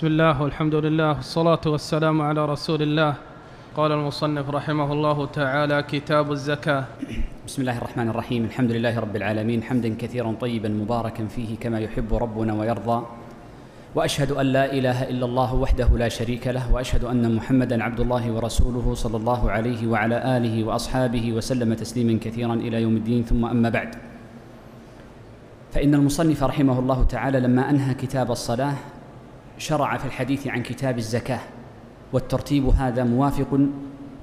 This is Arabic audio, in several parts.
بسم الله والحمد لله والصلاة والسلام على رسول الله. قال المصنف رحمه الله تعالى كتاب الزكاة. بسم الله الرحمن الرحيم. الحمد لله رب العالمين. حمدا كثيرا طيبا مباركا فيه كما يحب ربنا ويرضى. وأشهد أن لا إله إلا الله وحده لا شريك له وأشهد أن محمدا عبد الله ورسوله صلى الله عليه وعلى آله وأصحابه وسلم تسليما كثيرا إلى يوم الدين. ثم أما بعد. فإن المصنف رحمه الله تعالى لما أنهى كتاب الصلاة شرع في الحديث عن كتاب الزكاة والترتيب هذا موافق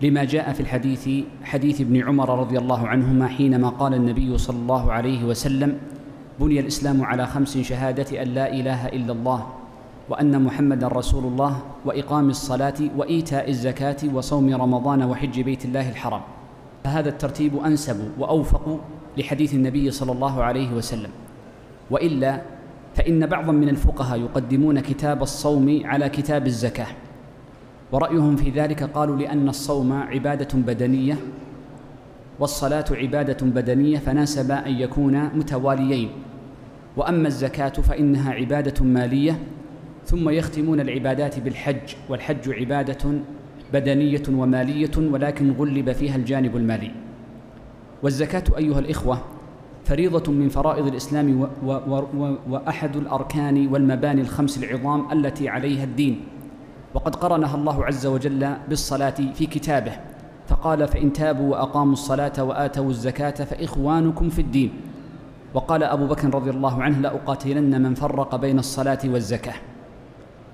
لما جاء في الحديث حديث ابن عمر رضي الله عنهما حينما قال النبي صلى الله عليه وسلم بني الإسلام على خمس شهادة أن لا إله إلا الله وأن محمدا رسول الله وإقام الصلاة وإيتاء الزكاة وصوم رمضان وحج بيت الله الحرام. فهذا الترتيب أنسب وأوفق لحديث النبي صلى الله عليه وسلم. وإلا فإن بعضا من الفقهاء يقدمون كتاب الصوم على كتاب الزكاة. ورأيهم في ذلك قالوا لأن الصوم عبادة بدنية والصلاة عبادة بدنية فناسب أن يكونا متواليين. وأما الزكاة فإنها عبادة مالية ثم يختمون العبادات بالحج والحج عبادة بدنية ومالية ولكن غلب فيها الجانب المالي. والزكاة أيها الإخوة فريضة من فرائض الإسلام و و وأحد الأركان والمباني الخمس العظام التي عليها الدين. وقد قرنها الله عز وجل بالصلاة في كتابه. فقال فإن تابوا وأقاموا الصلاة وآتوا الزكاة فإخوانكم في الدين. وقال أبو بكر رضي الله عنه لأقاتلن من فرق بين الصلاة والزكاة.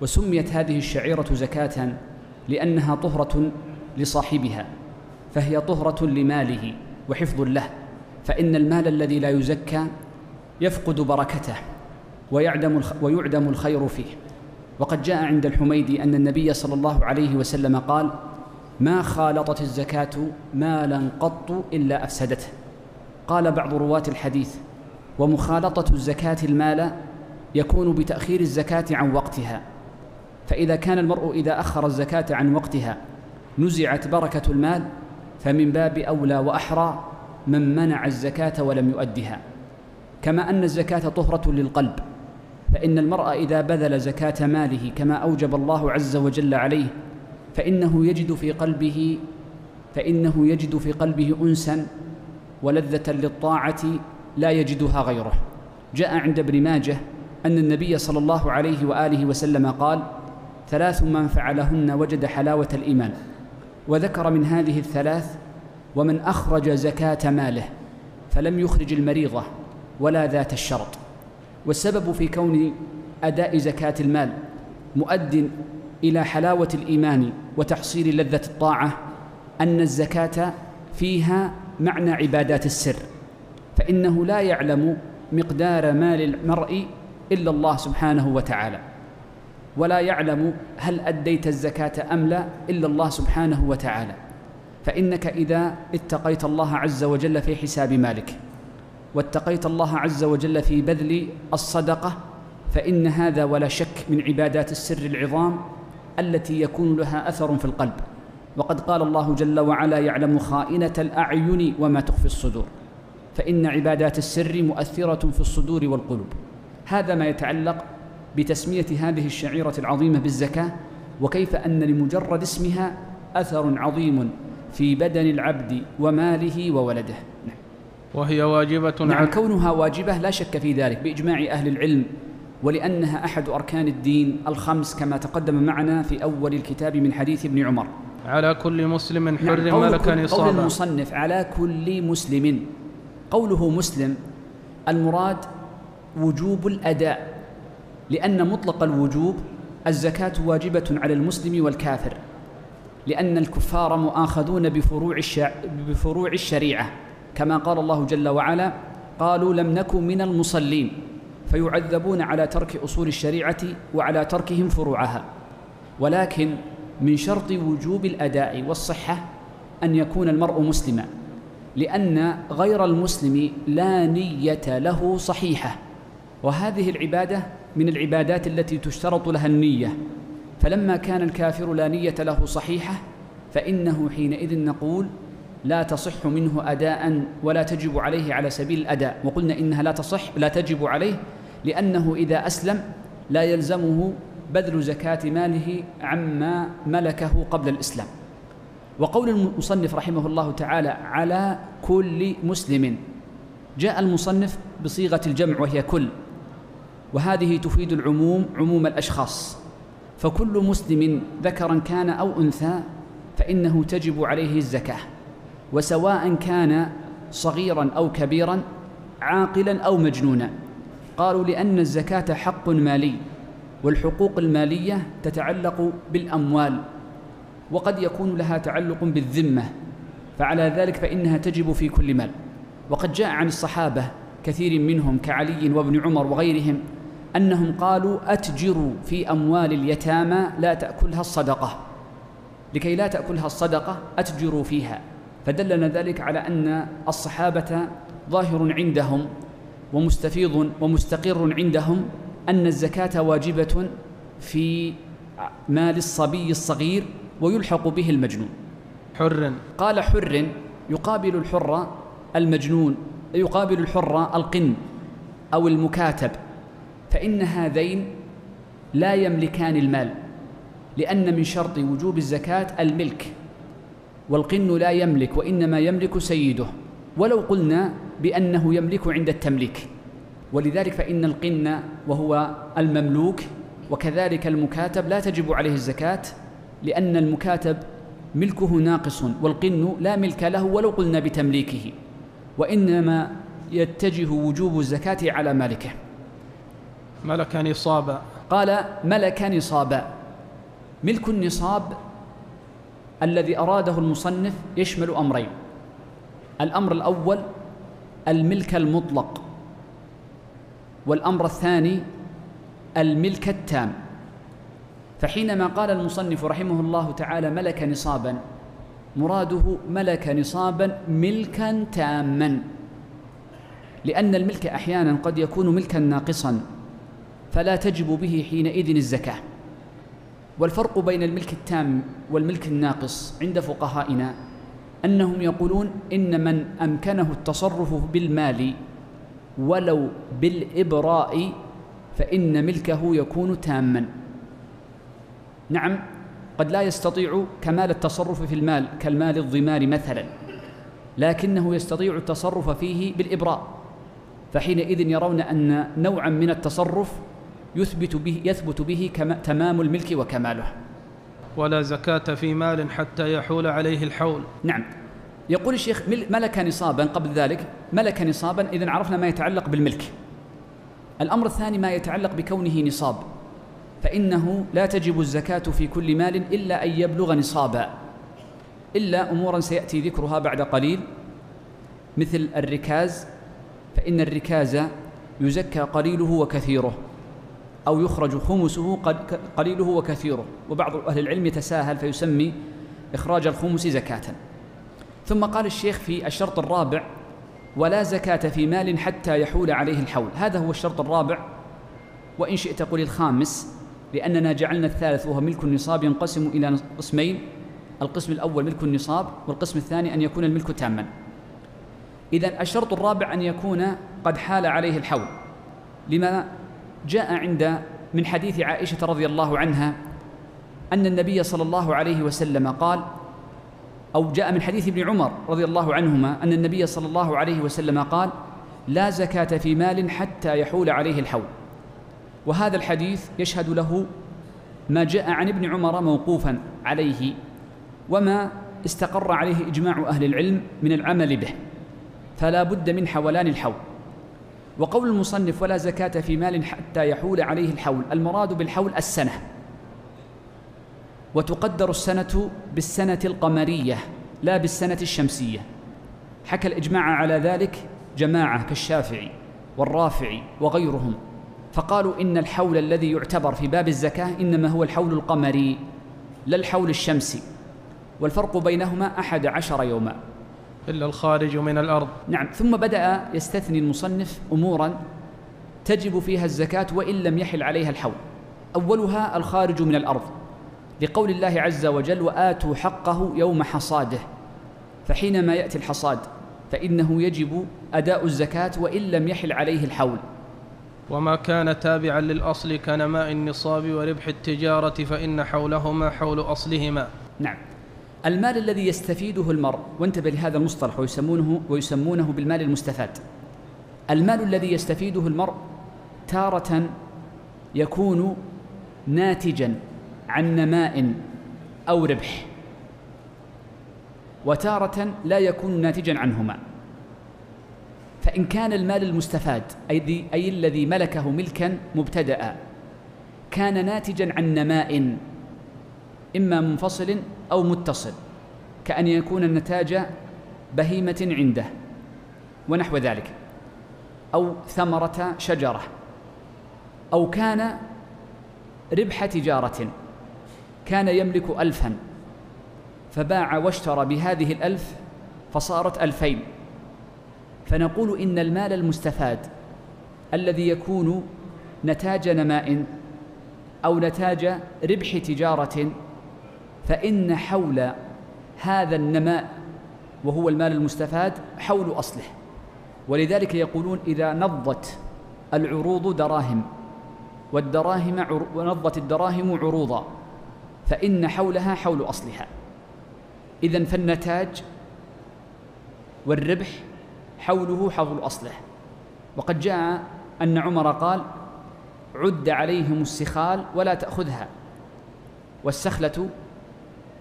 وسميت هذه الشعيرة زكاة لأنها طهرة لصاحبها فهي طهرة لماله وحفظ له. فإن المال الذي لا يزكى يفقد بركته ويعدم ويعدم الخير فيه. وقد جاء عند الحميدي أن النبي صلى الله عليه وسلم قال ما خالطت الزكاة مالا قط إلا أفسدته. قال بعض رواة الحديث ومخالطة الزكاة المال يكون بتأخير الزكاة عن وقتها. فإذا كان المرء إذا أخر الزكاة عن وقتها نزعت بركة المال فمن باب أولى وأحرى من منع الزكاة ولم يؤدها. كما أن الزكاة طهرة للقلب. فإن المرء إذا بذل زكاة ماله كما أوجب الله عز وجل عليه فإنه يجد في قلبه فإنه يجد في قلبه أنسا ولذة للطاعة لا يجدها غيره. جاء عند ابن ماجه أن النبي صلى الله عليه وآله وسلم قال ثلاث من فعلهن وجد حلاوة الإيمان. وذكر من هذه الثلاث ومن أخرج زكاة ماله فلم يخرج المريضة ولا ذات الشرط. والسبب في كون أداء زكاة المال مؤد إلى حلاوة الإيمان وتحصيل لذة الطاعة أن الزكاة فيها معنى عبادات السر فإنه لا يعلم مقدار مال المرء إلا الله سبحانه وتعالى. ولا يعلم هل أديت الزكاة أم لا إلا الله سبحانه وتعالى. فإنك إذا اتقيت الله عز وجل في حساب مالك واتقيت الله عز وجل في بذل الصدقة فإن هذا ولا شك من عبادات السر العظام التي يكون لها أثر في القلب. وقد قال الله جل وعلا يعلم خائنة الأعين وما تخفي الصدور فإن عبادات السر مؤثرة في الصدور والقلوب. هذا ما يتعلق بتسمية هذه الشعيرة العظيمة بالزكاة وكيف أن لمجرد اسمها أثر عظيم في بدن العبد وماله وولده. نعم. وهي واجبة نعم كونها واجبة لا شك في ذلك بإجماع أهل العلم ولأنها أحد أركان الدين الخمس كما تقدم معنا في أول الكتاب من حديث ابن عمر. على كل مسلم حر نعم ملكا قول نصابا المصنف على كل مسلم. قوله مسلم المراد وجوب الأداء لأن مطلق الوجوب الزكاة واجبة على المسلم والكافر. لأن الكفار مؤاخذون بفروع, الشع... بفروع الشريعة. كما قال الله جل وعلا قالوا لم نكن من المصلين فيعذبون على ترك أصول الشريعة وعلى تركهم فروعها. ولكن من شرط وجوب الأداء والصحة أن يكون المرء مسلما لأن غير المسلم لا نية له صحيحة. وهذه العبادة من العبادات التي تشترط لها النية. فلما كان الكافر لا نية له صحيحة فإنه حينئذ نقول لا تصح منه أداء ولا تجب عليه على سبيل الأداء. وقلنا إنها لا تصح لا تجب عليه لأنه إذا أسلم لا يلزمه بذل زكاة ماله عما ملكه قبل الإسلام. وقول المصنف رحمه الله تعالى على كل مسلم جاء المصنف بصيغة الجمع وهي كل وهذه تفيد العموم عموم الأشخاص. فكل مسلم ذكرا كان أو أنثى فإنه تجب عليه الزكاة وسواء كان صغيرا أو كبيرا عاقلا أو مجنونا. قالوا لأن الزكاة حق مالي والحقوق المالية تتعلق بالأموال وقد يكون لها تعلق بالذمة فعلى ذلك فإنها تجب في كل مال. وقد جاء عن الصحابة كثير منهم كعلي وابن عمر وغيرهم أنهم قالوا أتجروا في أموال اليتامى لا تأكلها الصدقة. لكي لا تأكلها الصدقة أتجروا فيها. فدلنا ذلك على أن الصحابة ظاهر عندهم ومستفيض ومستقر عندهم أن الزكاة واجبة في مال الصبي الصغير ويلحق به المجنون. حر قال حر يقابل الحر المجنون يقابل الحر القن أو المكاتب. فإن هذين لا يملكان المال لأن من شرط وجوب الزكاة الملك والقن لا يملك وإنما يملك سيده. ولو قلنا بأنه يملك عند التمليك. ولذلك فإن القن وهو المملوك وكذلك المكاتب لا تجب عليه الزكاة لأن المكاتب ملكه ناقص والقن لا ملك له ولو قلنا بتمليكه. وإنما يتجه وجوب الزكاة على مالكه. ملك نصابا. قال ملك نصابا. ملك النصاب الذي أراده المصنف يشمل أمرين. الأمر الأول الملك المطلق والأمر الثاني الملك التام. فحينما قال المصنف رحمه الله تعالى ملك نصابا مراده ملك نصابا ملكا تاما. لأن الملك أحيانا قد يكون ملكا ناقصا. فلا تجب به حينئذ الزكاة. والفرق بين الملك التام والملك الناقص عند فقهائنا أنهم يقولون إن من أمكنه التصرف بالمال ولو بالإبراء فإن ملكه يكون تاما. نعم قد لا يستطيع كمال التصرف في المال كالمال الضمار مثلا لكنه يستطيع التصرف فيه بالإبراء. فحينئذ يرون أن نوعا من التصرف يثبت به يثبت به تمام الملك وكماله. ولا زكاة في مال حتى يحول عليه الحول. نعم. يقول الشيخ ملك نصابا قبل ذلك ملك نصابا إذا عرفنا ما يتعلق بالملك. الأمر الثاني ما يتعلق بكونه نصاب. فإنه لا تجب الزكاة في كل مال إلا أن يبلغ نصابا. إلا أمورا سيأتي ذكرها بعد قليل. مثل الركاز فإن الركاز يزكى قليله وكثيره. أو يخرج خمسه قليله وكثيره. وبعض أهل العلم يتساهل فيسمي إخراج الخمس زكاة. ثم قال الشيخ في الشرط الرابع ولا زكاة في مال حتى يحول عليه الحول. هذا هو الشرط الرابع. وإن شئت قل الخامس لأننا جعلنا الثالث وهو ملك النصاب ينقسم إلى قسمين القسم الأول ملك النصاب والقسم الثاني أن يكون الملك تاما. إذا الشرط الرابع أن يكون قد حال عليه الحول. لما جاء عند من حديث عائشة رضي الله عنها أن النبي صلى الله عليه وسلم قال أو جاء من حديث ابن عمر رضي الله عنهما أن النبي صلى الله عليه وسلم قال لا زكاة في مال حتى يحول عليه الحول. وهذا الحديث يشهد له ما جاء عن ابن عمر موقوفا عليه وما استقر عليه إجماع أهل العلم من العمل به. فلا بد من حولان الحول. وقول المصنف ولا زكاة في مال حتى يحول عليه الحول المراد بالحول السنة. وتقدر السنة بالسنة القمرية لا بالسنة الشمسية. حكى الإجماع على ذلك جماعة كالشافعي والرافعي وغيرهم. فقالوا إن الحول الذي يعتبر في باب الزكاة إنما هو الحول القمري لا الحول الشمسي. والفرق بينهما أحد عشر يوما. إلا الخارج من الأرض. نعم ثم بدأ يستثني المصنف أمورا تجب فيها الزكاة وإن لم يحل عليها الحول. أولها الخارج من الأرض. لقول الله عز وجل وآتوا حقه يوم حصاده فحينما يأتي الحصاد فإنه يجب أداء الزكاة وإن لم يحل عليه الحول. وما كان تابعا للأصل كنماء النصاب وربح التجارة فإن حولهما حول أصلهما. نعم. المال الذي يستفيده المرء وانتبه لهذا المصطلح ويسمونه ويسمونه بالمال المستفاد. المال الذي يستفيده المرء تارة يكون ناتجا عن نماء أو ربح وتارة لا يكون ناتجا عنهما. فإن كان المال المستفاد أي, أي الذي ملكه ملكا مبتدأ كان ناتجا عن نماء إما منفصل أو متصل كأن يكون النتاج بهيمة عنده ونحو ذلك أو ثمرة شجرة أو كان ربح تجارة كان يملك ألفا فباع واشترى بهذه الألف فصارت ألفين. فنقول إن المال المستفاد الذي يكون نتاج نماء أو نتاج ربح تجارة فإن حول هذا النماء وهو المال المستفاد حول أصله. ولذلك يقولون إذا نضت العروض دراهم والدراهم ونضت الدراهم عروضا فإن حولها حول أصلها. إذا فالنتاج والربح حوله حول أصله. وقد جاء أن عمر قال عد عليهم السخال ولا تأخذها والسخلة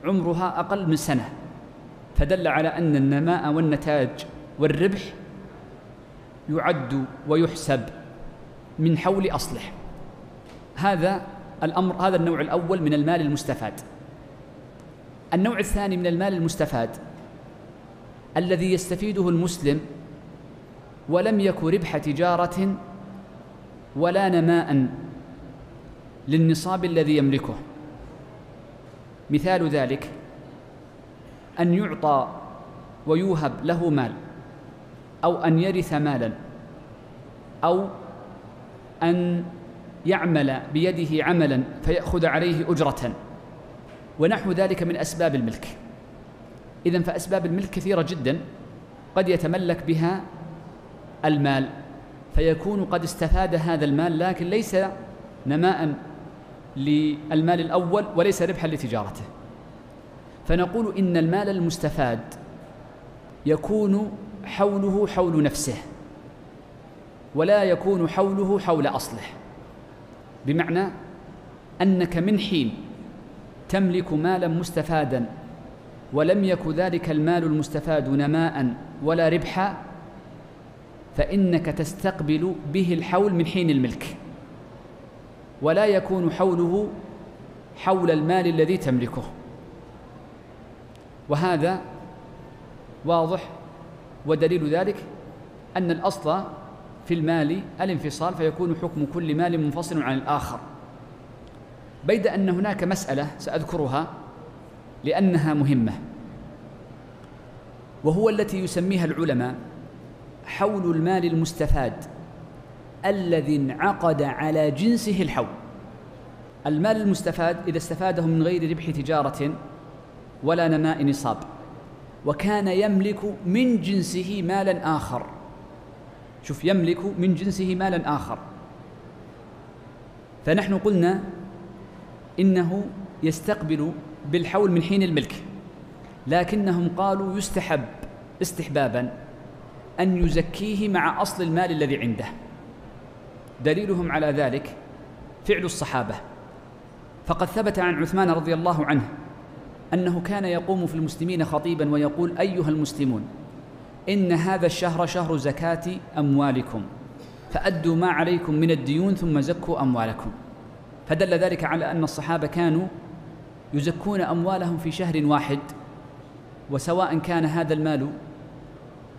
عمرها أقل من سنة. فدل على أن النماء والنتاج والربح يعد ويحسب من حول أصله. هذا الأمر هذا النوع الأول من المال المستفاد. النوع الثاني من المال المستفاد الذي يستفيده المسلم ولم يك ربح تجارة ولا نماء للنصاب الذي يملكه. مثال ذلك أن يعطى ويوهب له مال أو أن يرث مالا أو أن يعمل بيده عملا فيأخذ عليه أجرة ونحو ذلك من أسباب الملك. إذا فأسباب الملك كثيرة جدا قد يتملك بها المال فيكون قد استفاد هذا المال لكن ليس نماء للمال الأول وليس ربحا لتجارته. فنقول إن المال المستفاد يكون حوله حول نفسه ولا يكون حوله حول أصله. بمعنى أنك من حين تملك مالا مستفادا ولم يك ذلك المال المستفاد نماء ولا ربحا فإنك تستقبل به الحول من حين الملك. ولا يكون حوله حول المال الذي تملكه. وهذا واضح ودليل ذلك أن الأصل في المال الانفصال فيكون حكم كل مال منفصل عن الآخر. بيد أن هناك مسألة سأذكرها لأنها مهمة وهو التي يسميها العلماء حول المال المستفاد. الذي انعقد على جنسه الحول المال المستفاد إذا استفاده من غير ربح تجارة ولا نماء نصاب. وكان يملك من جنسه مالا آخر. شوف يملك من جنسه مالا آخر. فنحن قلنا إنه يستقبل بالحول من حين الملك. لكنهم قالوا يستحب استحبابا أن يزكيه مع أصل المال الذي عنده. دليلهم على ذلك فعل الصحابة. فقد ثبت عن عثمان رضي الله عنه أنه كان يقوم في المسلمين خطيبا ويقول أيها المسلمون إن هذا الشهر شهر زكاة أموالكم فأدوا ما عليكم من الديون ثم زكوا أموالكم. فدل ذلك على أن الصحابة كانوا يزكون أموالهم في شهر واحد وسواء كان هذا المال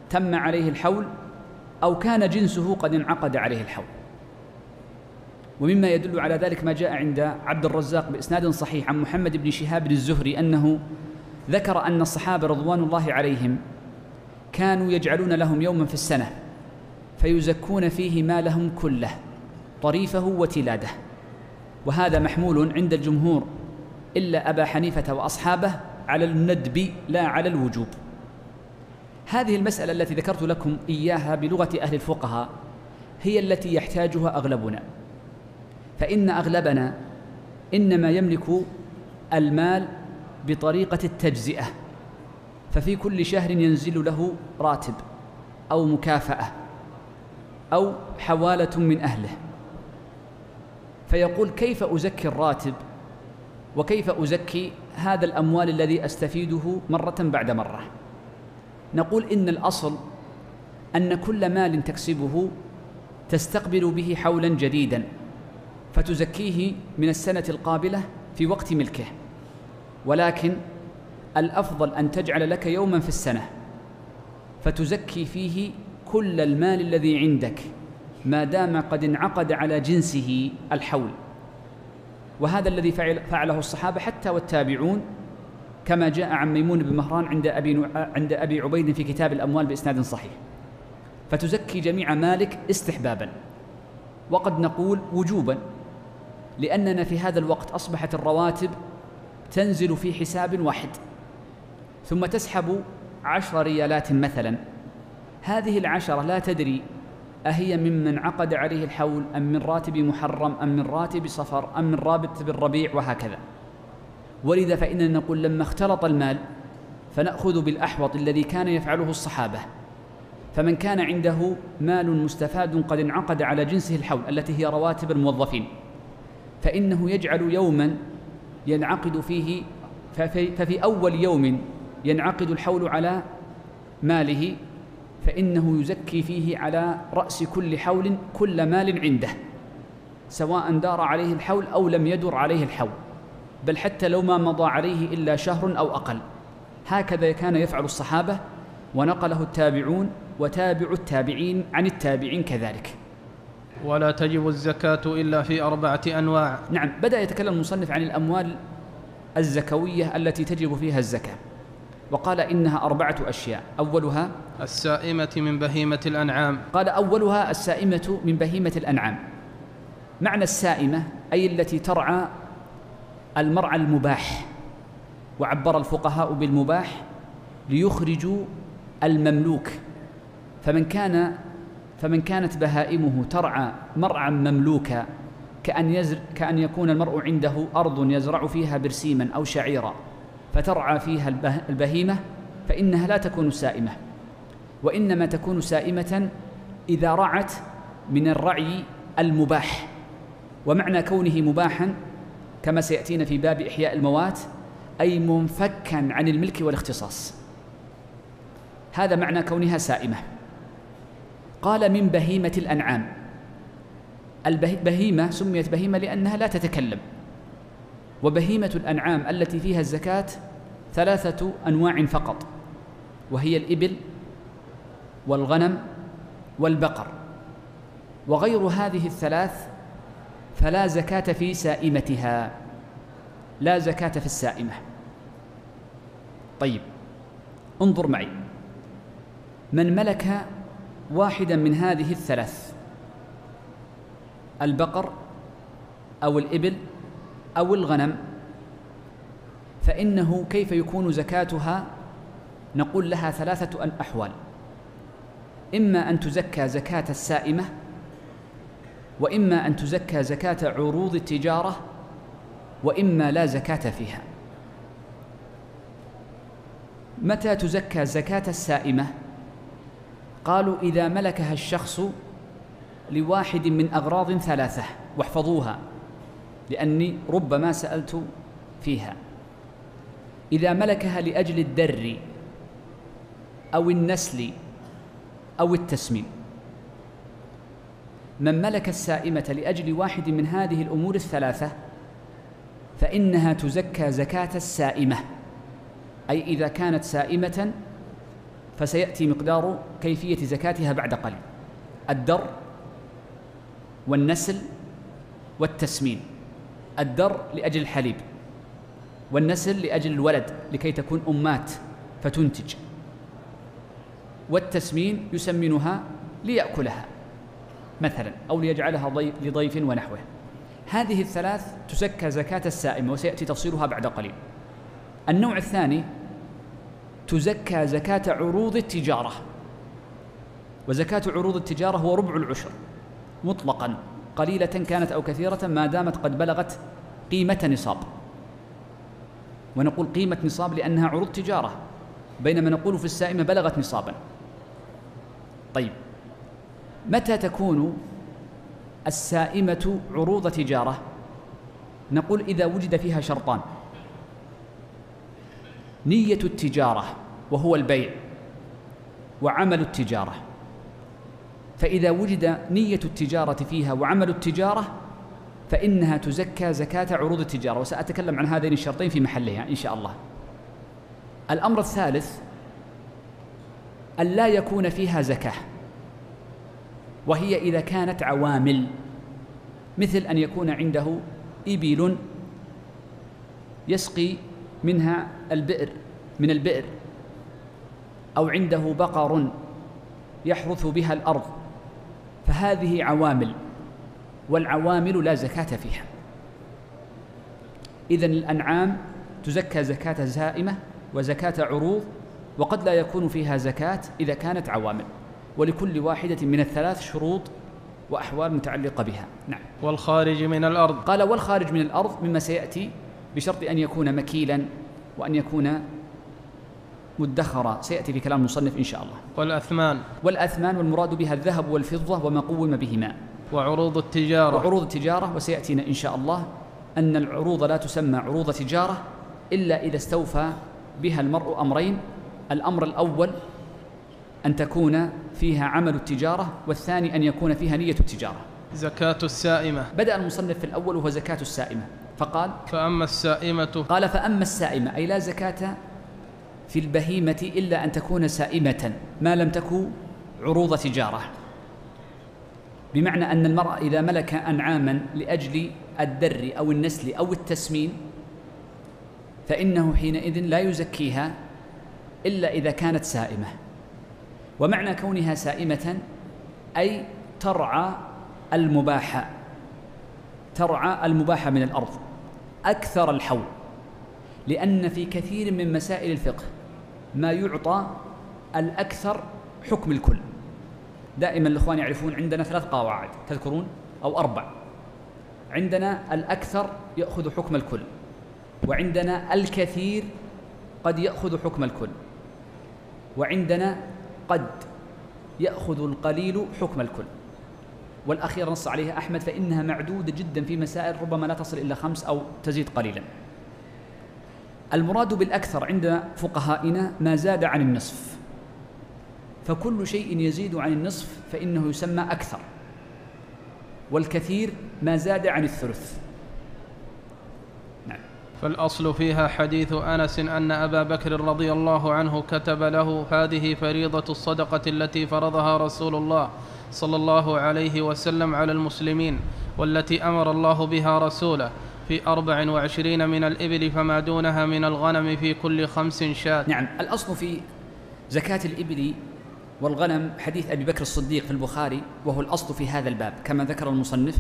تم عليه الحول أو كان جنسه قد انعقد عليه الحول. ومما يدل على ذلك ما جاء عند عبد الرزاق بإسناد صحيح عن محمد بن شهاب الزهري أنه ذكر أن الصحابة رضوان الله عليهم كانوا يجعلون لهم يوما في السنة فيزكون فيه مالهم كله طريفه وتلاده. وهذا محمول عند الجمهور إلا أبا حنيفة وأصحابه على الندب لا على الوجوب. هذه المسألة التي ذكرت لكم إياها بلغة أهل الفقهاء هي التي يحتاجها أغلبنا. فإن أغلبنا إنما يملك المال بطريقة التجزئة ففي كل شهر ينزل له راتب أو مكافأة أو حوالة من أهله. فيقول كيف أزكي الراتب وكيف أزكي هذا الأموال الذي أستفيده مرة بعد مرة؟ نقول إن الأصل أن كل مال تكسبه تستقبل به حولا جديدا. فتزكيه من السنة القابلة في وقت ملكه. ولكن الأفضل أن تجعل لك يوما في السنة. فتزكي فيه كل المال الذي عندك ما دام قد انعقد على جنسه الحول. وهذا الذي فعل فعله الصحابة حتى والتابعون كما جاء عن ميمون بن مهران عند أبي, عند أبي عبيد في كتاب الأموال بإسناد صحيح. فتزكي جميع مالك استحبابا. وقد نقول وجوبا. لأننا في هذا الوقت أصبحت الرواتب تنزل في حساب واحد ثم تسحب عشر ريالات مثلا. هذه العشرة لا تدري أهي ممن عقد عليه الحول أم من راتب محرم أم من راتب صفر أم من رابط بالربيع وهكذا. ولذا فإننا نقول لما اختلط المال فنأخذ بالأحوط الذي كان يفعله الصحابة. فمن كان عنده مال مستفاد قد انعقد على جنسه الحول التي هي رواتب الموظفين. فإنه يجعل يوما ينعقد فيه ففي, ففي أول يوم ينعقد الحول على ماله فإنه يزكي فيه على رأس كل حول كل مال عنده سواء دار عليه الحول أو لم يدر عليه الحول بل حتى لو ما مضى عليه إلا شهر أو أقل. هكذا كان يفعل الصحابة ونقله التابعون وتابع التابعين عن التابعين كذلك. ولا تجب الزكاة إلا في أربعة أنواع. نعم بدأ يتكلم المصنف عن الأموال الزكوية التي تجب فيها الزكاة وقال إنها أربعة أشياء. أولها السائمة من بهيمة الأنعام. قال أولها السائمة من بهيمة الأنعام. معنى السائمة أي التي ترعى المرعى المباح وعبر الفقهاء بالمباح ليخرجوا المملوك. فمن كان فمن كانت بهائمه ترعى مرعى مملوكا كأن, يزر كأن يكون المرء عنده أرض يزرع فيها برسيما أو شعيرا فترعى فيها البهيمة فإنها لا تكون سائمة. وإنما تكون سائمة إذا رعت من الرعي المباح. ومعنى كونه مباحا كما سيأتينا في باب إحياء الموات أي منفكا عن الملك والاختصاص. هذا معنى كونها سائمة. قال من بهيمة الأنعام. البهيمة سميت بهيمة لأنها لا تتكلم. وبهيمة الأنعام التي فيها الزكاة ثلاثة أنواع فقط. وهي الإبل والغنم والبقر. وغير هذه الثلاث فلا زكاة في سائمتها. لا زكاة في السائمة. طيب انظر معي. من ملك واحدا من هذه الثلاث. البقر أو الإبل أو الغنم. فإنه كيف يكون زكاتها؟ نقول لها ثلاثة أحوال إما أن تزكى زكاة السائمة وإما أن تزكى زكاة عروض التجارة وإما لا زكاة فيها. متى تزكى زكاة السائمة؟ قالوا إذا ملكها الشخص لواحد من أغراض ثلاثة واحفظوها لأني ربما سألت فيها. إذا ملكها لأجل الدر أو النسل أو التسمين من ملك السائمة لأجل واحد من هذه الأمور الثلاثة فإنها تزكى زكاة السائمة أي إذا كانت سائمة فسيأتي مقدار كيفية زكاتها بعد قليل. الدر والنسل والتسمين. الدر لأجل الحليب والنسل لأجل الولد لكي تكون أمات فتنتج. والتسمين يسمنها ليأكلها مثلا أو ليجعلها ضيف لضيف ونحوه. هذه الثلاث تزكى زكاة السائمة وسيأتي تفصيلها بعد قليل. النوع الثاني تزكى زكاة عروض التجارة. وزكاة عروض التجارة هو ربع العشر مطلقا قليلة كانت أو كثيرة ما دامت قد بلغت قيمة نصاب. ونقول قيمة نصاب لأنها عروض تجارة بينما نقول في السائمة بلغت نصابا. طيب متى تكون السائمة عروض تجارة؟ نقول إذا وجد فيها شرطان. نية التجارة. وهو البيع وعمل التجارة. فإذا وجد نية التجارة فيها وعمل التجارة فإنها تزكى زكاة عروض التجارة. وسأتكلم عن هذين الشرطين في محلها إن شاء الله. الأمر الثالث أن لا يكون فيها زكاة. وهي إذا كانت عوامل مثل أن يكون عنده إبل يسقي منها البئر من البئر. أو عنده بقر يحرث بها الأرض فهذه عوامل والعوامل لا زكاة فيها. إذن الأنعام تزكى زكاة زائمة وزكاة عروض وقد لا يكون فيها زكاة إذا كانت عوامل ولكل واحدة من الثلاث شروط وأحوال متعلقة بها. نعم. والخارج من الأرض. قال والخارج من الأرض مما سيأتي بشرط أن يكون مكيلا وأن يكون مدخرا سيأتي في كلام المصنف إن شاء الله. والأثمان. والأثمان والمراد بها الذهب والفضة وما قوم بهما. وعروض التجارة. وعروض التجارة وسيأتينا إن شاء الله أن العروض لا تسمى عروض تجارة إلا إذا استوفى بها المرء أمرين. الأمر الأول أن تكون فيها عمل التجارة والثاني أن يكون فيها نية التجارة. زكاة السائمة. بدأ المصنف في الأول وهو زكاة السائمة. فقال فأما السائمة. قال فأما السائمة أي لا زكاة في البهيمة إلا أن تكون سائمة ما لم تكن عروض تجارة. بمعنى أن المرأة إذا ملك أنعاما لأجل الدر أو النسل أو التسمين فإنه حينئذ لا يزكيها إلا إذا كانت سائمة. ومعنى كونها سائمة أي ترعى المباح ترعى المباح من الأرض أكثر الحول لأن في كثير من مسائل الفقه ما يعطى الأكثر حكم الكل. دائما الإخوان يعرفون عندنا ثلاث قواعد تذكرون؟ أو أربع. عندنا الأكثر يأخذ حكم الكل وعندنا الكثير قد يأخذ حكم الكل وعندنا قد يأخذ القليل حكم الكل. والأخير نص عليها أحمد فإنها معدودة جدا في مسائل ربما لا تصل إلى خمس أو تزيد قليلا. المراد بالأكثر عند فقهائنا ما زاد عن النصف. فكل شيء يزيد عن النصف فإنه يسمى أكثر والكثير ما زاد عن الثلث. نعم. فالأصل فيها حديث أنس أن أبا بكر رضي الله عنه كتب له هذه فريضة الصدقة التي فرضها رسول الله صلى الله عليه وسلم على المسلمين والتي أمر الله بها رسوله. في أربع وعشرين من الإبل فما دونها من الغنم في كل خمس شاة. نعم الأصل في زكاة الإبل والغنم حديث أبي بكر الصديق في البخاري وهو الأصل في هذا الباب. كما ذكر المصنف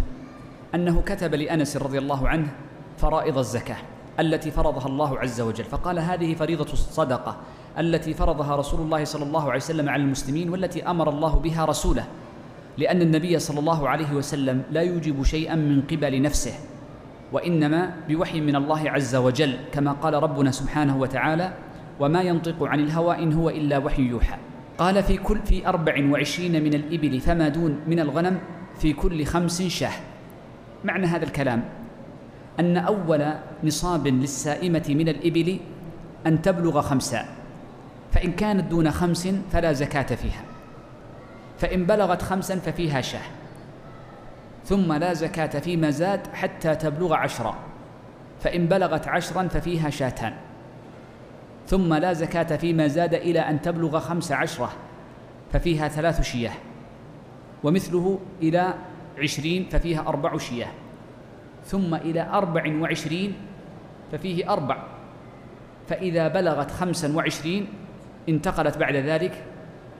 أنه كتب لأنس رضي الله عنه فرائض الزكاة التي فرضها الله عز وجل. فقال هذه فريضة الصدقة التي فرضها رسول الله صلى الله عليه وسلم على المسلمين والتي أمر الله بها رسوله لأن النبي صلى الله عليه وسلم لا يوجب شيئا من قبل نفسه. وإنما بوحي من الله عز وجل كما قال ربنا سبحانه وتعالى وما ينطق عن الهوى إن هو إلا وحي يوحى قال في كل في أربع وعشرين من الإبل فما دون من الغنم في كل خمس شاه. معنى هذا الكلام؟ أن أول نصاب للسائمة من الإبل أن تبلغ خمسا فإن كانت دون خمس فلا زكاة فيها فإن بلغت خمسا ففيها شاه. ثم لا زكاة فيما زاد حتى تبلغ عشرا. فإن بلغت عشرا ففيها شاتان. ثم لا زكاة فيما زاد إلى أن تبلغ خمس عشرة ففيها ثلاث شياه. ومثله إلى عشرين ففيها أربع شياه. ثم إلى أربع وعشرين ففيه أربع. فإذا بلغت خمسا وعشرين انتقلت بعد ذلك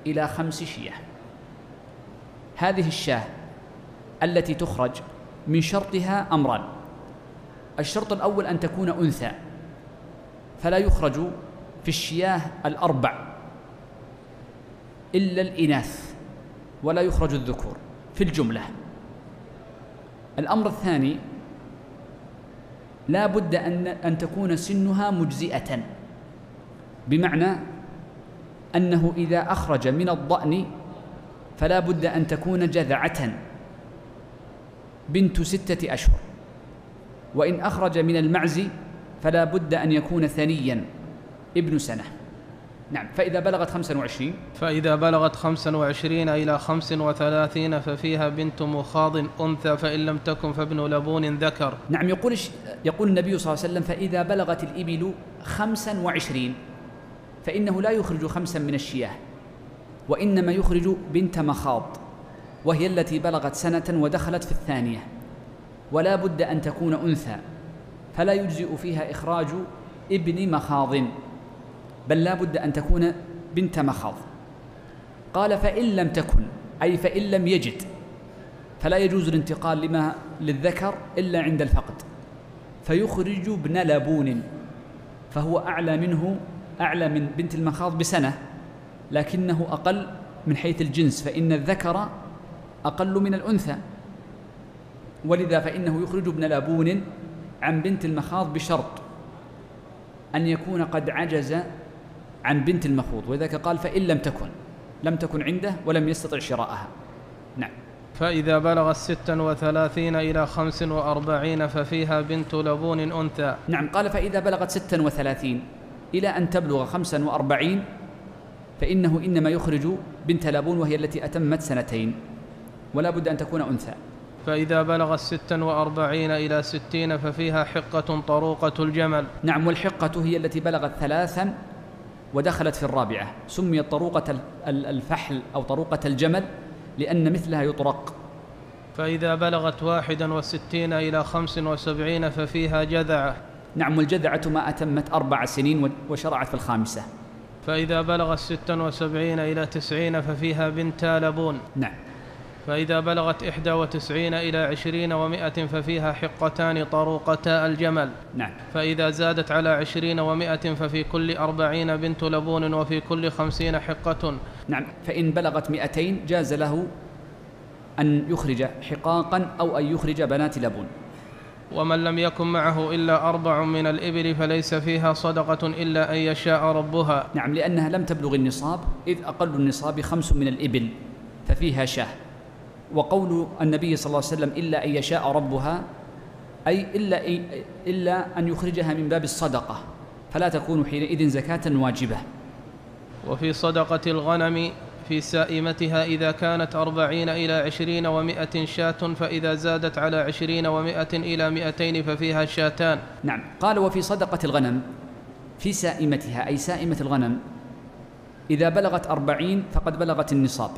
إلى خمس شياه. هذه الشاة التي تخرج من شرطها أمران. الشرط الأول أن تكون أنثى فلا يخرج في الشياه الأربع إلا الإناث ولا يخرج الذكور في الجملة. الأمر الثاني لا بد أن, أن تكون سنها مجزئة بمعنى أنه إذا أخرج من الضأن فلا بد أن تكون جذعة. بنت ستة أشهر. وإن أخرج من المعز فلا بد أن يكون ثنيا. ابن سنة. نعم فإذا بلغت خمسا وعشرين. فإذا بلغت خمسا وعشرين إلى خمس وثلاثين ففيها بنت مخاض أنثى فإن لم تكن فابن لبون ذكر. نعم يقول يقول النبي صلى الله عليه وسلم فإذا بلغت الإبل خمسا وعشرين فإنه لا يخرج خمسا من الشياه وإنما يخرج بنت مخاض. وهي التي بلغت سنة ودخلت في الثانية. ولا بد أن تكون أنثى فلا يجزئ فيها إخراج ابن مخاض بل لا بد أن تكون بنت مخاض. قال فإن لم تكن أي فإن لم يجد فلا يجوز الانتقال لما للذكر إلا عند الفقد. فيخرج ابن لبون فهو أعلى منه أعلى من بنت المخاض بسنة لكنه أقل من حيث الجنس فإن الذكر أقل من الأنثى. ولذا فإنه يخرج ابن لبون عن بنت المخاض بشرط أن يكون قد عجز عن بنت المخوض. وذلك قال فإن لم تكن لم تكن عنده ولم يستطع شراءها. نعم. فإذا بلغت ستا وثلاثين إلى خمس وأربعين ففيها بنت لبون أنثى. نعم قال فإذا بلغت ستا وثلاثين إلى أن تبلغ خمسا وأربعين فإنه إنما يخرج بنت لبون وهي التي أتمت سنتين. ولا بد أن تكون أنثى. فإذا بلغت ستا وأربعين إلى ستين ففيها حقة طروقة الجمل. نعم والحقة هي التي بلغت ثلاثا ودخلت في الرابعة. سميت طروقة الفحل أو طروقة الجمل لأن مثلها يطرق. فإذا بلغت واحدا وستين إلى خمس وسبعين ففيها جذعة. نعم والجذعة ما أتمت أربع سنين وشرعت في الخامسة. فإذا بلغت ستا وسبعين إلى تسعين ففيها بنت لبون. نعم. فإذا بلغت إحدى وتسعين إلى عشرين ومائة ففيها حقتان طروقتا الجمل. نعم. فإذا زادت على عشرين ومائة ففي كل أربعين بنت لبون وفي كل خمسين حقة. نعم. فإن بلغت مئتين جاز له أن يخرج حقاقا أو أن يخرج بنات لبون. ومن لم يكن معه إلا أربع من الإبل فليس فيها صدقة إلا أن يشاء ربها. نعم. لأنها لم تبلغ النصاب إذ أقل النصاب خمس من الإبل ففيها شاة. وقول النبي صلى الله عليه وسلم إلا أن يشاء ربها أي إلا, إلا أن يخرجها من باب الصدقة فلا تكون حينئذ زكاة واجبة. وفي صدقة الغنم في سائمتها إذا كانت أربعين إلى عشرين ومائة شاة فإذا زادت على عشرين ومائة إلى مائتين ففيها شاتان. نعم. قال وفي صدقة الغنم في سائمتها أي سائمة الغنم إذا بلغت أربعين فقد بلغت النصاب.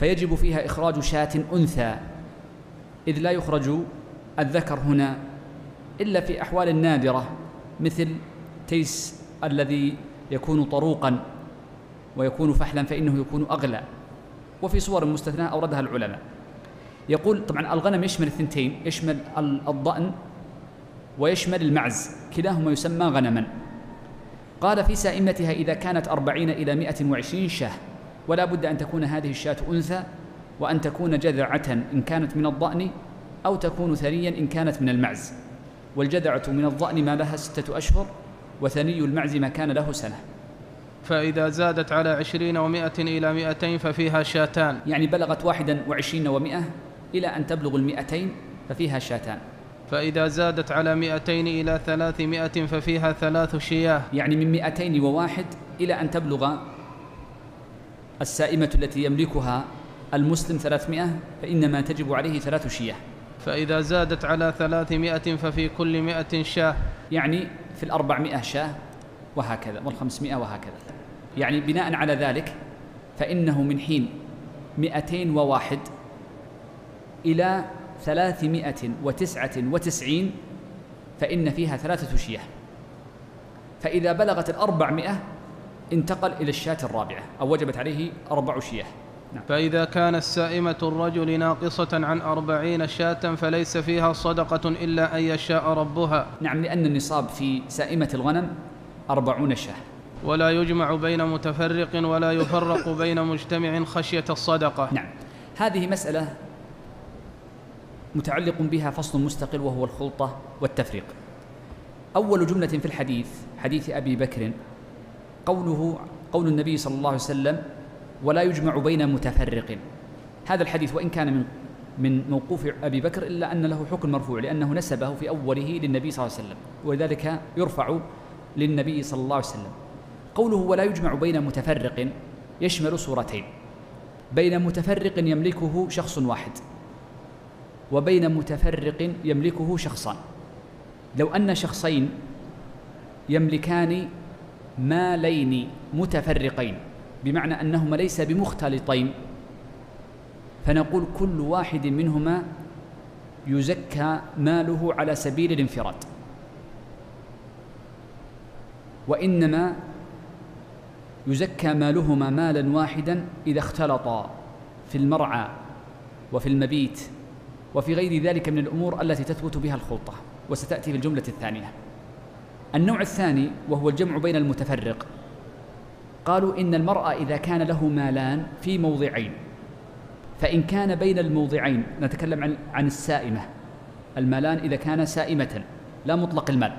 فيجب فيها إخراج شاة أنثى إذ لا يخرج الذكر هنا إلا في أحوال نادرة مثل تيس الذي يكون طروقا ويكون فحلا فإنه يكون أغلى وفي صور مستثناة أوردها العلماء. يقول طبعا الغنم يشمل الثنتين يشمل الضأن ويشمل المعز كلاهما يسمى غنما. قال في سائمتها إذا كانت أربعين إلى مائة وعشرين شاة ولا بد أن تكون هذه الشاة أنثى وأن تكون جذعة إن كانت من الضأن أو تكون ثنيا إن كانت من المعز. والجذعة من الضأن ما لها ستة أشهر وثني المعز ما كان له سنة. فإذا زادت على عشرين ومائة إلى مائتين ففيها شاتان. يعني بلغت واحدا وعشرين ومائة إلى أن تبلغ المائتين ففيها شاتان. فإذا زادت على مائتين إلى ثلاثمائة ففيها ثلاث شياه. يعني من مائتين وواحد إلى أن تبلغ السائمة التي يملكها المسلم ثلاثمائة فإنما تجب عليه ثلاث شياه فإذا زادت على ثلاثمائة ففي كل مائة شاة. يعني في الأربعمائة شاة وهكذا والخمسمائة وهكذا. يعني بناء على ذلك فإنه من حين مئتين وواحد إلى ثلاثمائة وتسعة وتسعين فإن فيها ثلاثة شياه فإذا بلغت الأربعمائة انتقل إلى الشاة الرابعة أو وجبت عليه أربع شياه. نعم. فإذا كانت سائمة الرجل ناقصة عن أربعين شاة فليس فيها صدقة إلا أن يشاء ربها. نعم لأن النصاب في سائمة الغنم أربعون شاة. ولا يجمع بين متفرق ولا يفرق بين مجتمع خشية الصدقة. نعم. هذه مسألة متعلق بها فصل مستقل وهو الخلطة والتفريق. أول جملة في الحديث حديث أبي بكر قوله قول النبي صلى الله عليه وسلم ولا يجمع بين متفرق هذا الحديث وإن كان من من موقوف أبي بكر إلا أن له حكم مرفوع لأنه نسبه في أوله للنبي صلى الله عليه وسلم ولذلك يرفع للنبي صلى الله عليه وسلم. قوله ولا يجمع بين متفرق يشمل صورتين بين متفرق يملكه شخص واحد وبين متفرق يملكه شخصان. لو أن شخصين يملكان مالين متفرقين بمعنى أنهما ليس بمختلطين. فنقول كل واحد منهما يزكى ماله على سبيل الانفراد. وإنما يزكى مالهما مالا واحدا إذا اختلطا في المرعى وفي المبيت وفي غير ذلك من الأمور التي تثبت بها الخلطة. وستأتي في الجملة الثانية. النوع الثاني وهو الجمع بين المتفرق. قالوا إن المرأة إذا كان له مالان في موضعين فإن كان بين الموضعين نتكلم عن عن السائمة. المالان إذا كان سائمة لا مطلق المال.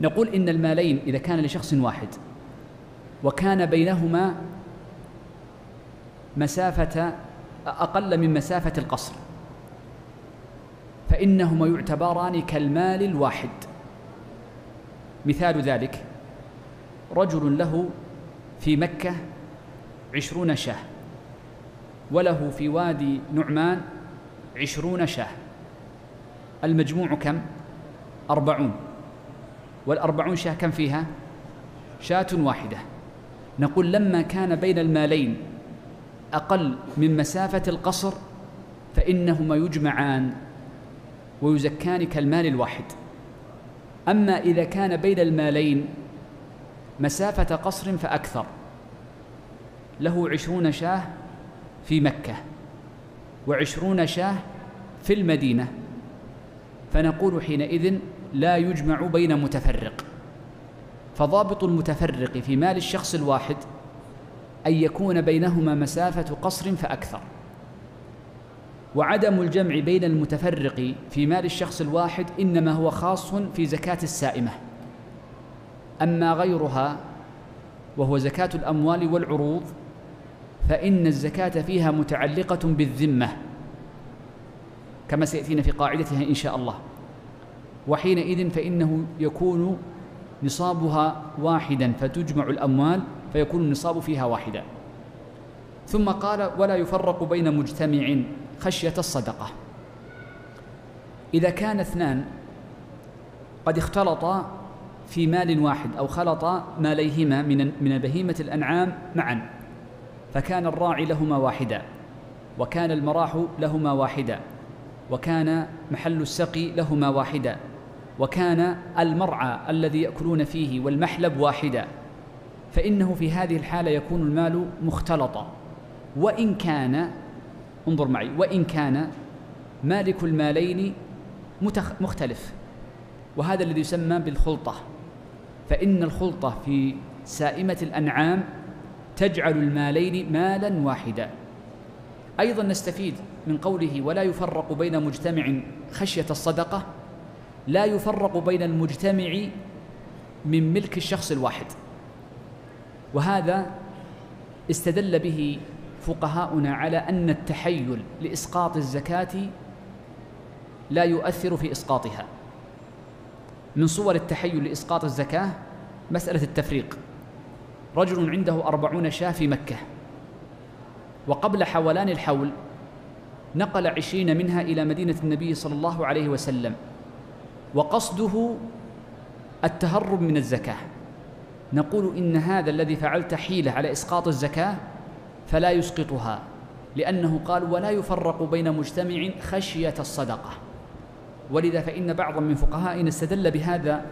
نقول إن المالين إذا كان لشخص واحد وكان بينهما مسافة أقل من مسافة القصر فإنهما يعتبران كالمال الواحد. مثال ذلك رجل له في مكة عشرون شاة وله في وادي نعمان عشرون شاة المجموع كم؟ أربعون والأربعون شاة كم فيها؟ شاة واحدة نقول لما كان بين المالين أقل من مسافة القصر فإنهما يجمعان ويزكان كالمال الواحد أما إذا كان بين المالين مسافة قصر فأكثر. له عشرون شاه في مكة وعشرون شاه في المدينة. فنقول حينئذ لا يجمع بين متفرق. فضابط المتفرق في مال الشخص الواحد أن يكون بينهما مسافة قصر فأكثر. وعدم الجمع بين المتفرق في مال الشخص الواحد إنما هو خاص في زكاة السائمة. أما غيرها وهو زكاة الأموال والعروض فإن الزكاة فيها متعلقة بالذمة كما سيأتينا في قاعدتها إن شاء الله. وحينئذ فإنه يكون نصابها واحدا فتجمع الأموال فيكون النصاب فيها واحدا. ثم قال ولا يفرق بين مجتمع خشية الصدقة. إذا كان اثنان قد اختلطا في مال واحد أو خلطا ماليهما من من بهيمة الأنعام معا فكان الراعي لهما واحدا وكان المراح لهما واحدا وكان محل السقي لهما واحدا وكان المرعى الذي يأكلون فيه والمحلب واحدا. فإنه في هذه الحالة يكون المال مختلطا. وإن كان انظر معي. وإن كان مالك المالين مختلف. وهذا الذي يسمى بالخلطة. فإن الخلطة في سائمة الأنعام تجعل المالين مالا واحدا. أيضا نستفيد من قوله ولا يفرق بين مجتمع خشية الصدقة لا يفرق بين المجتمع من ملك الشخص الواحد. وهذا استدل به فقهاؤنا على أن التحيل لإسقاط الزكاة لا يؤثر في إسقاطها. من صور التحيل لإسقاط الزكاة مسألة التفريق. رجل عنده أربعون شاة في مكة وقبل حولان الحول نقل عشرين منها إلى مدينة النبي صلى الله عليه وسلم وقصده التهرب من الزكاة. نقول إن هذا الذي فعلت حيلة على إسقاط الزكاة فلا يسقطها لأنه قال ولا يفرق بين مجتمع خشية الصدقة. ولذا فإن بعضا من فقهائنا استدل بهذا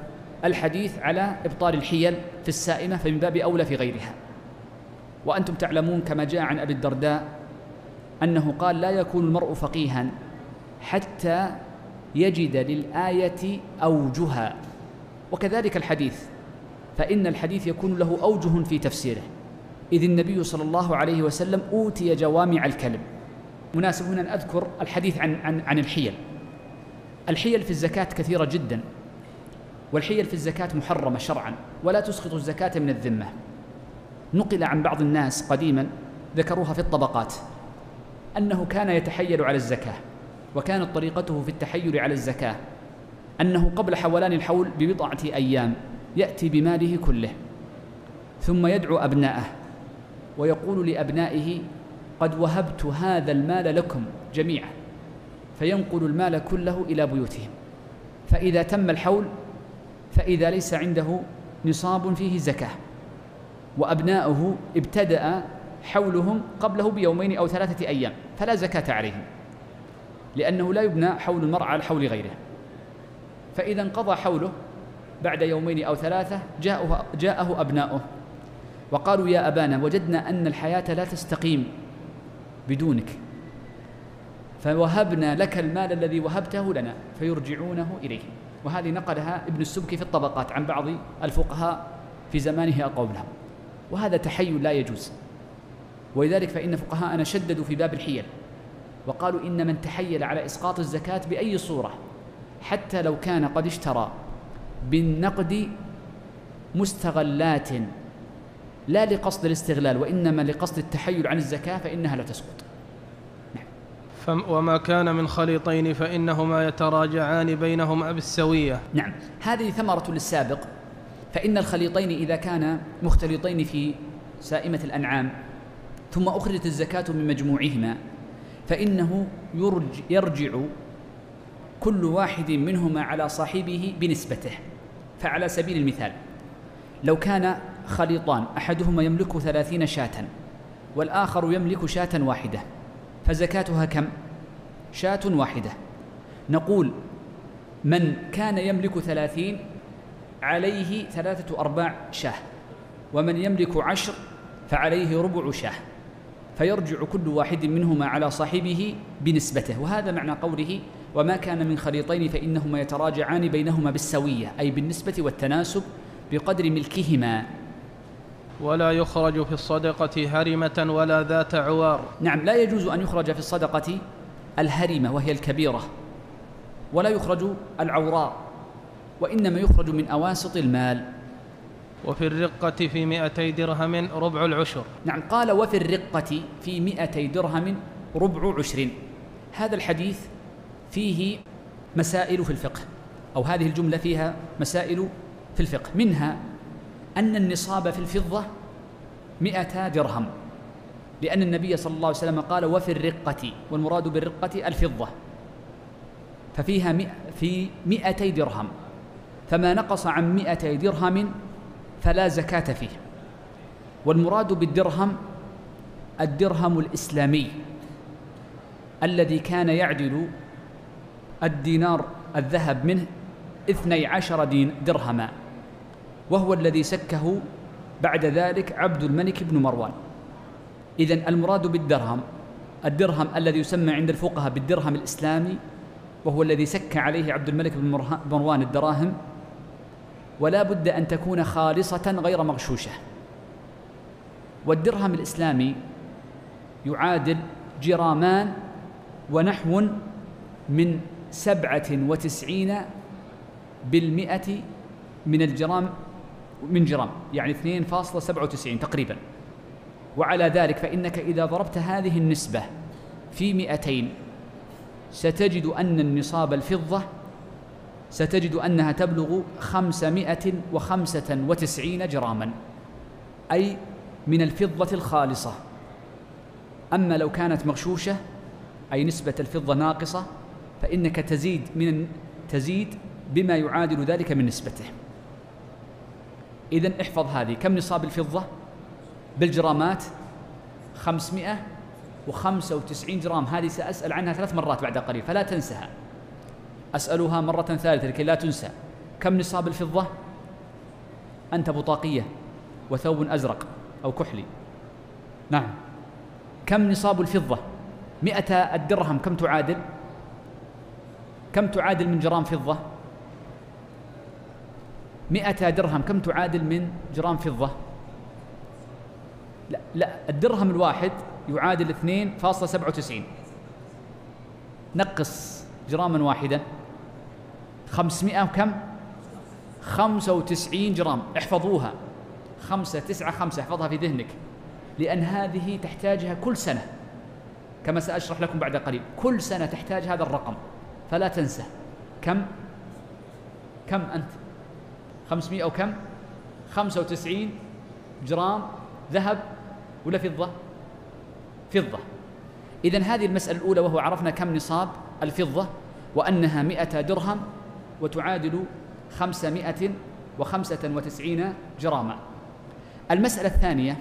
الحديث على إبطال الحيل في السائمة فمن باب أولى في غيرها. وأنتم تعلمون كما جاء عن أبي الدرداء أنه قال لا يكون المرء فقيها حتى يجد للآية أوجها. وكذلك الحديث فإن الحديث يكون له أوجه في تفسيره. إذ النبي صلى الله عليه وسلم أوتي جوامع الكلم. مناسب هنا أن أذكر الحديث عن عن عن الحيل. الحيل في الزكاة كثيرة جدا والحيل في الزكاة محرمة شرعا ولا تسقط الزكاة من الذمة. نقل عن بعض الناس قديما ذكروها في الطبقات أنه كان يتحيل على الزكاة وكانت طريقته في التحيل على الزكاة. أنه قبل حولان الحول ببضعة أيام يأتي بماله كله ثم يدعو أبناءه. ويقول لأبنائه قد وهبت هذا المال لكم جميعا. فينقل المال كله إلى بيوتهم. فإذا تم الحول فإذا ليس عنده نصاب فيه زكاة. وأبناؤه ابتدأ حولهم قبله بيومين أو ثلاثة أيام فلا زكاة عليهم لأنه لا يبنى حول المرء على حول غيره فإذا انقضى حوله بعد يومين أو ثلاثة جاءه, جاءه أبناؤه. وقالوا يا أبانا وجدنا أن الحياة لا تستقيم بدونك. فوهبنا لك المال الذي وهبته لنا فيرجعونه إليه وهذه نقلها ابن السبكي في الطبقات عن بعض الفقهاء في زمانه أو وهذا تحيل لا يجوز. ولذلك فإن فقهاءنا شددوا في باب الحيل. وقالوا إن من تحيل على إسقاط الزكاة بأي صورة حتى لو كان قد اشترى بالنقد مستغلات لا لقصد الاستغلال وإنما لقصد التحيل عن الزكاة فإنها لا تسقط. نعم. وما كان من خليطين فإنهما يتراجعان بينهما بالسوية. نعم. هذه ثمرة للسابق. فإن الخليطين إذا كانا مختلطين في سائمة الأنعام ثم أخرجت الزكاة من مجموعهما فإنه يرجع كل واحد منهما على صاحبه بنسبته. فعلى سبيل المثال لو كان خليطان أحدهما يملك ثلاثين شاة والآخر يملك شاة واحدة. فزكاتها كم؟ شاة واحدة. نقول من كان يملك ثلاثين عليه ثلاثة أرباع شاة ومن يملك عشر فعليه ربع شاة. فيرجع كل واحد منهما على صاحبه بنسبته. وهذا معنى قوله وما كان من خليطين فإنهما يتراجعان بينهما بالسوية أي بالنسبة والتناسب بقدر ملكهما. ولا يخرج في الصدقة هرمة ولا ذات عوار. نعم لا يجوز أن يخرج في الصدقة الهرمة وهي الكبيرة ولا يخرج العوراء وإنما يخرج من أواسط المال. وفي الرقة في مئتي درهم ربع العشر. نعم قال وفي الرقة في مئتي درهم ربع عشر. هذا الحديث فيه مسائل في الفقه أو هذه الجملة فيها مسائل في الفقه. منها أن النصاب في الفضة مئة درهم. لأن النبي صلى الله عليه وسلم قال وفي الرقة. والمراد بالرقة الفضة. ففيها مئة في مئتي درهم. فما نقص عن مئتي درهم فلا زكاة فيه. والمراد بالدرهم الدرهم الإسلامي الذي كان يعدل الدينار الذهب منه اثني عشر درهما. وهو الذي سكه بعد ذلك عبد الملك بن مروان. إذن المراد بالدرهم الدرهم الذي يسمى عند الفقهاء بالدرهم الإسلامي وهو الذي سك عليه عبد الملك بن مروان الدراهم. ولا بد أن تكون خالصة غير مغشوشة. والدرهم الإسلامي يعادل جرامان ونحو من سبعة وتسعين بالمئة من الجرام من جرام يعني 2.97 تقريبا. وعلى ذلك فإنك إذا ضربت هذه النسبة في مئتين ستجد أن النصاب الفضة ستجد أنها تبلغ خمسمائة وخمسة وتسعين جراما. أي من الفضة الخالصة. أما لو كانت مغشوشة أي نسبة الفضة ناقصة فإنك تزيد من تزيد بما يعادل ذلك من نسبته. إذا احفظ هذه. كم نصاب الفضة؟ بالجرامات خمسمائة وخمسة وتسعين جرام. هذه سأسأل عنها ثلاث مرات بعد قليل فلا تنسها. أسألها مرة ثالثة لكي لا تنسى. كم نصاب الفضة؟ أنت بطاقية وثوب أزرق أو كحلي. نعم. كم نصاب الفضة؟ مئة الدرهم. كم تعادل؟ كم تعادل من جرام فضة؟ مئة درهم كم تعادل من جرام فضة؟ لا, لا الدرهم الواحد يعادل 2.97 نقص جراما واحدا خمسمائة وكم؟ خمسة وتسعين جرام. احفظوها. خمسة تسعة خمسة. احفظها في ذهنك. لأن هذه تحتاجها كل سنة. كما سأشرح لكم بعد قليل. كل سنة تحتاج هذا الرقم. فلا تنسى. كم؟ كم أنت؟ خمسمائة أو كم؟ خمسة وتسعين جرام ذهب ولا فضة؟ فضة. إذا هذه المسألة الأولى وهو عرفنا كم نصاب الفضة وأنها مئة درهم وتعادل خمسمائة وخمسة وتسعين جراما. المسألة الثانية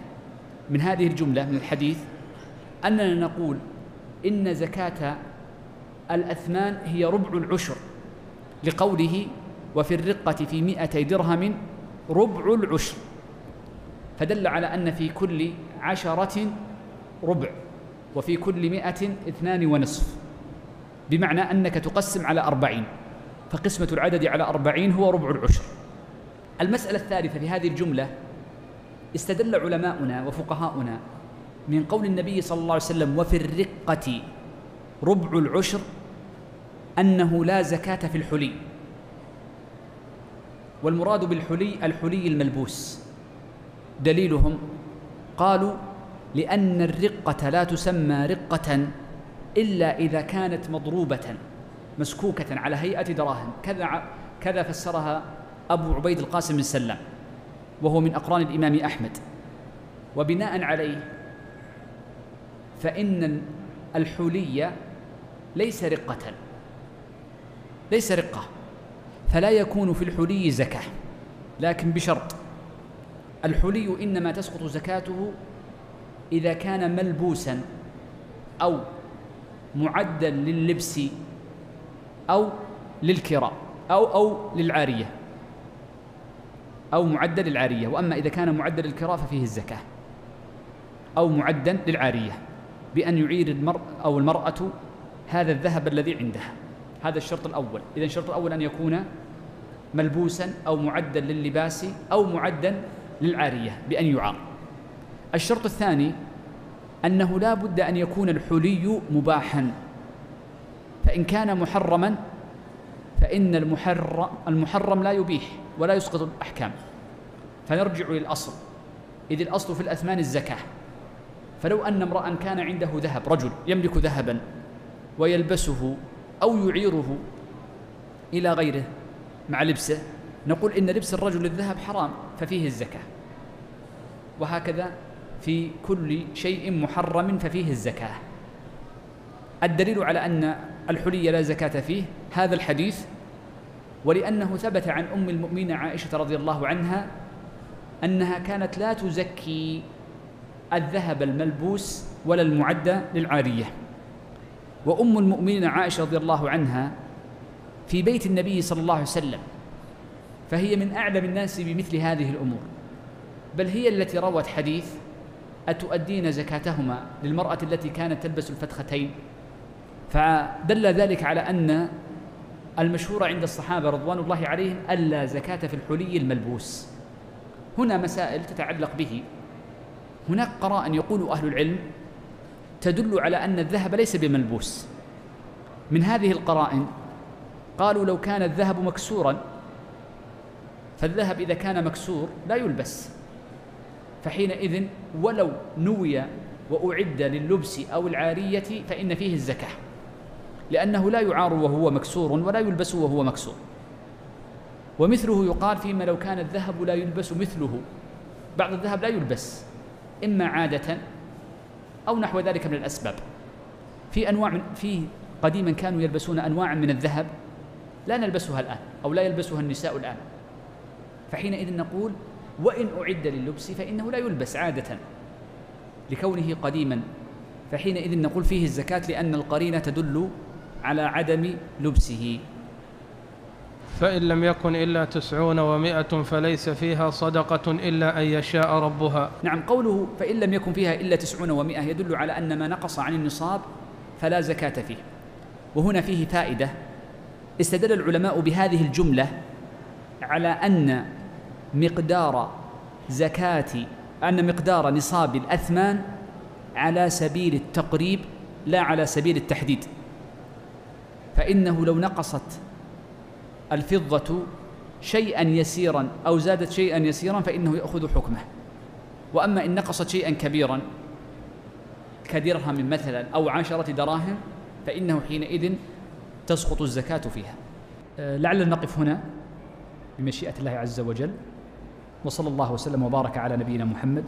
من هذه الجملة من الحديث أننا نقول إن زكاة الأثمان هي ربع العشر لقوله وفي الرقة في مئتي درهم ربع العشر. فدل على أن في كل عشرة ربع وفي كل مئة اثنان ونصف. بمعنى أنك تقسم على أربعين فقسمة العدد على أربعين هو ربع العشر. المسألة الثالثة في هذه الجملة استدل علماؤنا وفقهاؤنا من قول النبي صلى الله عليه وسلم وفي الرقة ربع العشر أنه لا زكاة في الحلي. والمراد بالحلي الحلي الملبوس. دليلهم قالوا لأن الرقة لا تسمى رقة إلا إذا كانت مضروبة مسكوكة على هيئة دراهم. كذا كذا فسرها أبو عبيد القاسم بن سلام وهو من أقران الإمام أحمد. وبناء عليه فإن الحلي ليس رقة ليس رقة. فلا يكون في الحلي زكاة لكن بشرط. الحلي إنما تسقط زكاته إذا كان ملبوسا أو معدا لللبس أو للكراء أو أو للعارية أو معدا للعارية. وأما إذا كان معدا للكراء ففيه الزكاة أو معدا للعارية بأن يعير المرء أو المرأة هذا الذهب الذي عندها. هذا الشرط الأول. إذا الشرط الأول أن يكون ملبوسا أو معدا لللباس أو معدا للعارية بأن يعار. الشرط الثاني أنه لا بد أن يكون الحلي مباحا. فإن كان محرما فإن المحرم, المحرم لا يبيح ولا يسقط الأحكام. فنرجع للأصل إذ الأصل في الأثمان الزكاة. فلو أن امرأ كان عنده ذهب رجل يملك ذهبا ويلبسه أو يعيره إلى غيره مع لبسه. نقول إن لبس الرجل الذهب حرام ففيه الزكاة. وهكذا في كل شيء محرم ففيه الزكاة. الدليل على أن الحلي لا زكاة فيه هذا الحديث ولأنه ثبت عن أم المؤمنين عائشة رضي الله عنها أنها كانت لا تزكي الذهب الملبوس ولا المعدة للعارية. وأم المؤمنين عائشة رضي الله عنها في بيت النبي صلى الله عليه وسلم فهي من أعلم الناس بمثل هذه الأمور بل هي التي روت حديث أتؤدين زكاتهما للمرأة التي كانت تلبس الفتختين؟ فدل ذلك على أن المشهور عند الصحابة رضوان الله عليهم ألا زكاة في الحلي الملبوس. هنا مسائل تتعلق به. هناك قراء يقول أهل العلم تدل على أن الذهب ليس بملبوس. من هذه القرائن قالوا لو كان الذهب مكسورا فالذهب إذا كان مكسور لا يلبس. فحينئذ ولو نوي وأعد لللبس أو العارية فإن فيه الزكاة لأنه لا يعار وهو مكسور ولا يلبس وهو مكسور. ومثله يقال فيما لو كان الذهب لا يلبس مثله بعض الذهب لا يلبس إما عادة أو نحو ذلك من الأسباب. في أنواع من في قديما كانوا يلبسون أنواعا من الذهب لا نلبسها الآن أو لا يلبسها النساء الآن. فحينئذ نقول وإن أعد لللبس فإنه لا يلبس عادة لكونه قديما. فحينئذ نقول فيه الزكاة لأن القرينة تدل على عدم لبسه. فإن لم يكن إلا تسعون ومائة فليس فيها صدقة إلا أن يشاء ربها. نعم قوله فإن لم يكن فيها إلا تسعون ومائة يدل على أن ما نقص عن النصاب فلا زكاة فيه. وهنا فيه فائدة. استدل العلماء بهذه الجملة على أن مقدار زكاة أن مقدار نصاب الأثمان على سبيل التقريب لا على سبيل التحديد. فإنه لو نقصت الفضة شيئا يسيرا أو زادت شيئا يسيرا فإنه يأخذ حكمه. وأما إن نقصت شيئا كبيرا كدرهم مثلا أو عشرة دراهم فإنه حينئذ تسقط الزكاة فيها. لعلنا نقف هنا بمشيئة الله عز وجل. وصلى الله وسلم وبارك على نبينا محمد.